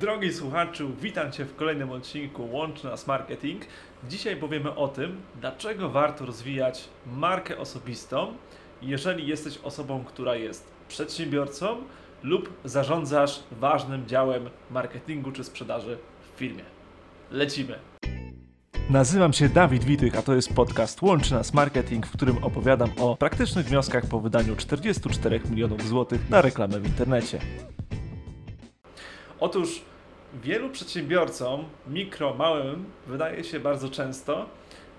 Drogi słuchaczu, witam Cię w kolejnym odcinku Łączy Nas Marketing. Dzisiaj powiemy o tym, dlaczego warto rozwijać markę osobistą, jeżeli jesteś osobą, która jest przedsiębiorcą lub zarządzasz ważnym działem marketingu czy sprzedaży w firmie. Lecimy! Nazywam się Dawid Witych, a to jest podcast Łączy Nas Marketing, w którym opowiadam o praktycznych wnioskach po wydaniu 44 milionów złotych na reklamę w internecie. Otóż wielu przedsiębiorcom, mikro, małym, wydaje się bardzo często,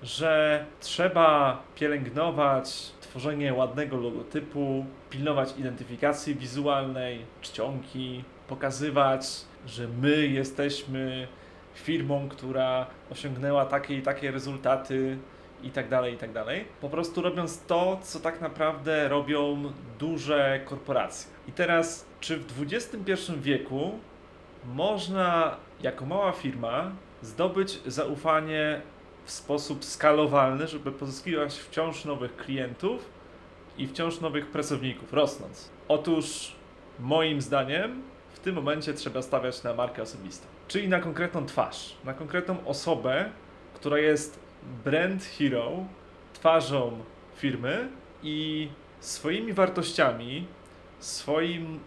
że trzeba pielęgnować tworzenie ładnego logotypu, pilnować identyfikacji wizualnej, czcionki, pokazywać, że my jesteśmy firmą, która osiągnęła takie i takie rezultaty i tak dalej, i tak dalej. Po prostu robiąc to, co tak naprawdę robią duże korporacje. I teraz, czy w XXI wieku można jako mała firma zdobyć zaufanie w sposób skalowalny, żeby pozyskiwać wciąż nowych klientów i wciąż nowych pracowników, rosnąc. Otóż moim zdaniem w tym momencie trzeba stawiać na markę osobistą, czyli na konkretną twarz, na konkretną osobę, która jest brand hero, twarzą firmy i swoimi wartościami, swoim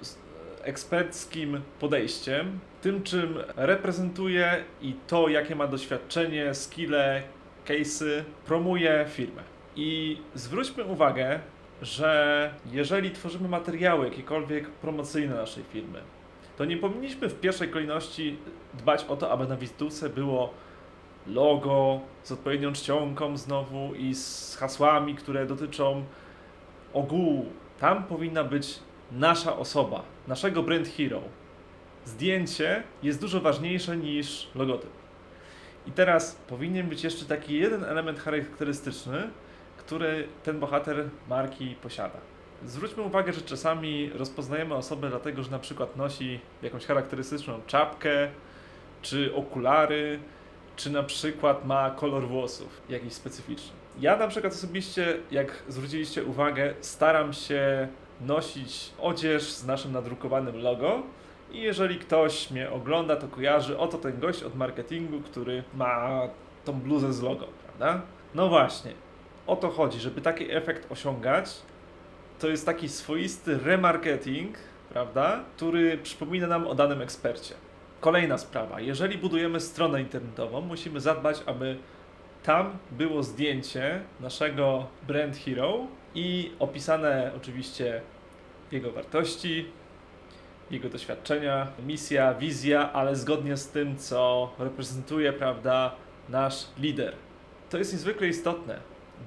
eksperckim podejściem, tym czym reprezentuje i to, jakie ma doświadczenie, skille, case'y, promuje firmę. I zwróćmy uwagę, że jeżeli tworzymy materiały jakiekolwiek promocyjne naszej firmy, to nie powinniśmy w pierwszej kolejności dbać o to, aby na wizytówce było logo z odpowiednią czcionką znowu i z hasłami, które dotyczą ogółu. Tam powinna być nasza osoba, naszego brand hero. Zdjęcie jest dużo ważniejsze niż logotyp. I teraz powinien być jeszcze taki jeden element charakterystyczny, który ten bohater marki posiada. Zwróćmy uwagę, że czasami rozpoznajemy osobę dlatego, że na przykład nosi jakąś charakterystyczną czapkę, czy okulary, czy na przykład ma kolor włosów jakiś specyficzny. Ja na przykład osobiście, jak zwróciliście uwagę, staram się nosić odzież z naszym nadrukowanym logo. I jeżeli ktoś mnie ogląda, to kojarzy, oto ten gość od marketingu, który ma tą bluzę z logo, prawda? No właśnie, o to chodzi, żeby taki efekt osiągać, to jest taki swoisty remarketing, prawda, który przypomina nam o danym ekspercie. Kolejna sprawa, jeżeli budujemy stronę internetową, musimy zadbać, aby tam było zdjęcie naszego brand hero i opisane oczywiście jego wartości, jego doświadczenia, misja, wizja, ale zgodnie z tym, co reprezentuje, prawda, nasz lider. To jest niezwykle istotne,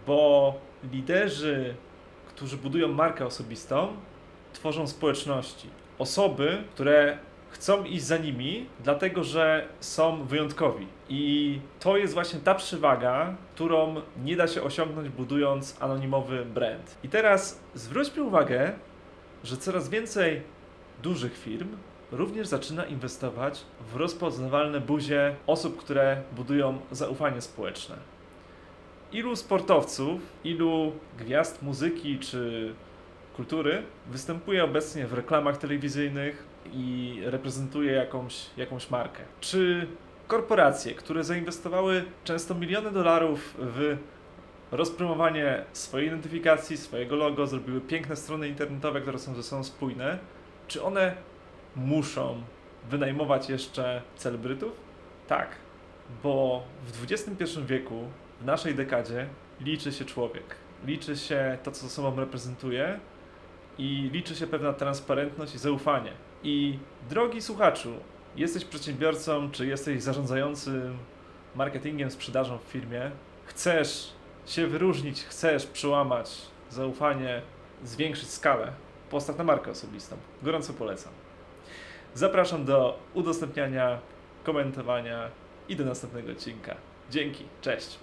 bo liderzy, którzy budują markę osobistą, tworzą społeczności. Osoby, które chcą iść za nimi, dlatego że są wyjątkowi. I to jest właśnie ta przewaga, którą nie da się osiągnąć budując anonimowy brand. I teraz zwróćmy uwagę, że coraz więcej dużych firm również zaczyna inwestować w rozpoznawalne buzie osób, które budują zaufanie społeczne. Ilu sportowców, ilu gwiazd muzyki czy kultury występuje obecnie w reklamach telewizyjnych i reprezentuje jakąś, jakąś markę? Czy korporacje, które zainwestowały często miliony dolarów w rozpromowanie swojej identyfikacji, swojego logo, zrobiły piękne strony internetowe, które są ze sobą spójne, czy one muszą wynajmować jeszcze celebrytów? Tak, bo w XXI wieku, w naszej dekadzie, liczy się człowiek. Liczy się to, co sobą reprezentuje i liczy się pewna transparentność i zaufanie. I drogi słuchaczu, jesteś przedsiębiorcą, czy jesteś zarządzającym marketingiem, sprzedażą w firmie, chcesz się wyróżnić, chcesz przełamać zaufanie, zwiększyć skalę, postaw na markę osobistą. Gorąco polecam. Zapraszam do udostępniania, komentowania i do następnego odcinka. Dzięki, cześć.